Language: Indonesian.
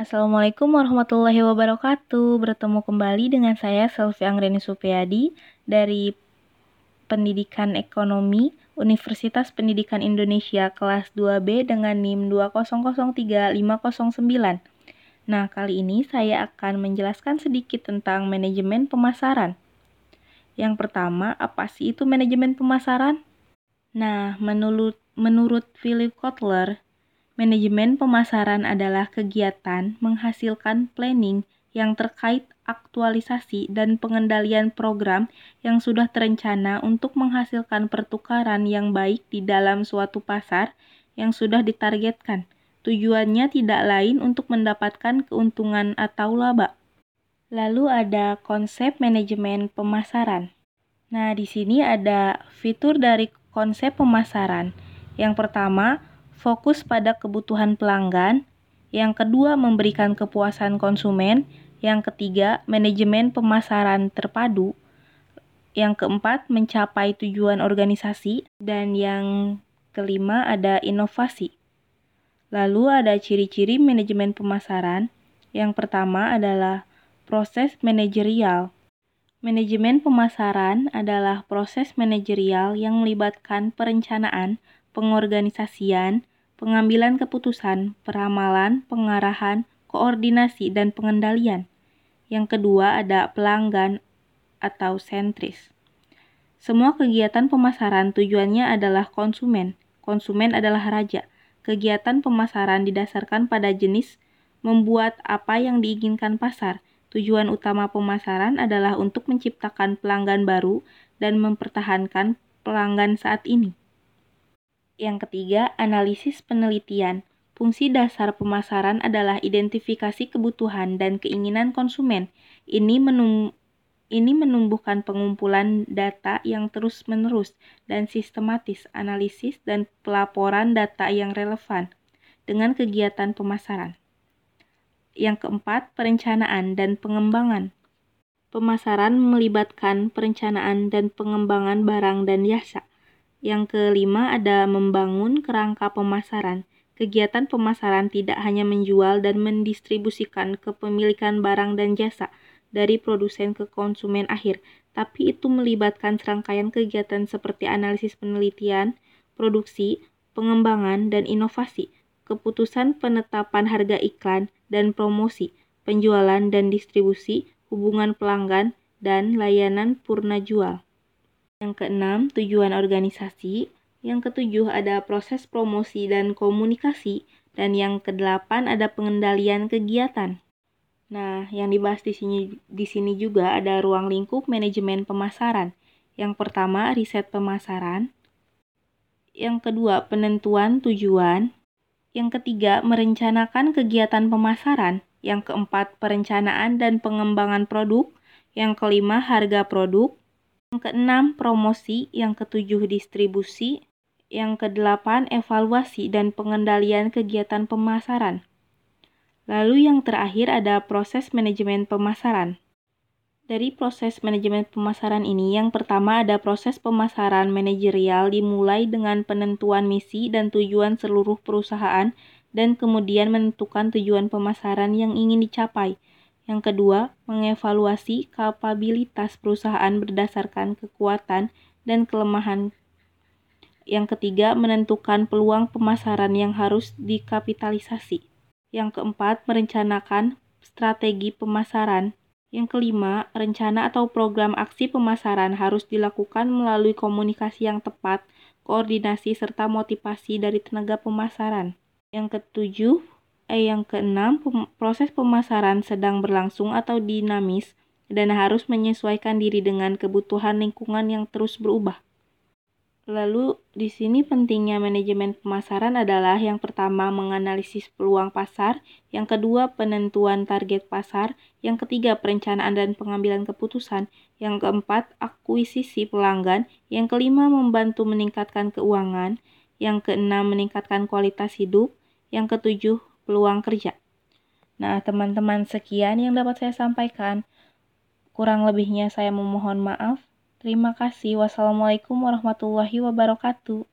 Assalamualaikum warahmatullahi wabarakatuh. Bertemu kembali dengan saya Selvi Anggreni Supriyadi dari Pendidikan Ekonomi Universitas Pendidikan Indonesia kelas 2B dengan NIM 2003509. Nah, kali ini saya akan menjelaskan sedikit tentang manajemen pemasaran. Yang pertama, apa sih itu manajemen pemasaran? Nah, menurut Philip Kotler, Manajemen pemasaran adalah kegiatan menghasilkan planning yang terkait aktualisasi dan pengendalian program yang sudah terencana untuk menghasilkan pertukaran yang baik di dalam suatu pasar yang sudah ditargetkan. Tujuannya tidak lain untuk mendapatkan keuntungan atau laba. Lalu ada konsep manajemen pemasaran. Nah, di sini ada fitur dari konsep pemasaran. Yang pertama, fokus pada kebutuhan pelanggan, yang kedua memberikan kepuasan konsumen, yang ketiga manajemen pemasaran terpadu, yang keempat mencapai tujuan organisasi, dan yang kelima ada inovasi. Lalu ada ciri-ciri manajemen pemasaran. Yang pertama adalah proses manajerial. Manajemen pemasaran adalah proses manajerial yang melibatkan perencanaan, pengorganisasian, pengambilan keputusan, peramalan, pengarahan, koordinasi, dan pengendalian. Yang kedua ada pelanggan atau sentris. Semua kegiatan pemasaran tujuannya adalah konsumen. Konsumen adalah raja. Kegiatan pemasaran didasarkan pada jenis membuat apa yang diinginkan pasar. Tujuan utama pemasaran adalah untuk menciptakan pelanggan baru dan mempertahankan pelanggan saat ini. Yang ketiga, analisis penelitian. Fungsi dasar pemasaran adalah identifikasi kebutuhan dan keinginan konsumen. Ini menum ini menumbuhkan pengumpulan data yang terus-menerus dan sistematis, analisis dan pelaporan data yang relevan dengan kegiatan pemasaran. Yang keempat, perencanaan dan pengembangan. Pemasaran melibatkan perencanaan dan pengembangan barang dan jasa. Yang kelima ada membangun kerangka pemasaran. Kegiatan pemasaran tidak hanya menjual dan mendistribusikan kepemilikan barang dan jasa dari produsen ke konsumen akhir, tapi itu melibatkan serangkaian kegiatan seperti analisis penelitian, produksi, pengembangan, dan inovasi, keputusan penetapan harga iklan dan promosi, penjualan dan distribusi, hubungan pelanggan, dan layanan purna jual. Yang keenam, tujuan organisasi. Yang ketujuh ada proses promosi dan komunikasi. Dan yang kedelapan ada pengendalian kegiatan. Nah, yang dibahas di sini di sini juga ada ruang lingkup manajemen pemasaran. Yang pertama, riset pemasaran. Yang kedua, penentuan tujuan. Yang ketiga, merencanakan kegiatan pemasaran. Yang keempat, perencanaan dan pengembangan produk. Yang kelima, harga produk. Yang keenam, promosi. Yang ketujuh, distribusi. Yang kedelapan, evaluasi dan pengendalian kegiatan pemasaran. Lalu yang terakhir ada proses manajemen pemasaran. Dari proses manajemen pemasaran ini, yang pertama ada proses pemasaran manajerial dimulai dengan penentuan misi dan tujuan seluruh perusahaan dan kemudian menentukan tujuan pemasaran yang ingin dicapai. Yang kedua, mengevaluasi kapabilitas perusahaan berdasarkan kekuatan dan kelemahan. Yang ketiga, menentukan peluang pemasaran yang harus dikapitalisasi. Yang keempat, merencanakan strategi pemasaran. Yang kelima, rencana atau program aksi pemasaran harus dilakukan melalui komunikasi yang tepat, koordinasi, serta motivasi dari tenaga pemasaran. Yang ketujuh, E yang keenam, proses pemasaran sedang berlangsung atau dinamis dan harus menyesuaikan diri dengan kebutuhan lingkungan yang terus berubah. Lalu di sini pentingnya manajemen pemasaran adalah yang pertama menganalisis peluang pasar, yang kedua penentuan target pasar, yang ketiga perencanaan dan pengambilan keputusan, yang keempat akuisisi pelanggan, yang kelima membantu meningkatkan keuangan, yang keenam meningkatkan kualitas hidup, yang ketujuh peluang kerja. Nah, teman-teman, sekian yang dapat saya sampaikan. Kurang lebihnya saya memohon maaf. Terima kasih. Wassalamualaikum warahmatullahi wabarakatuh.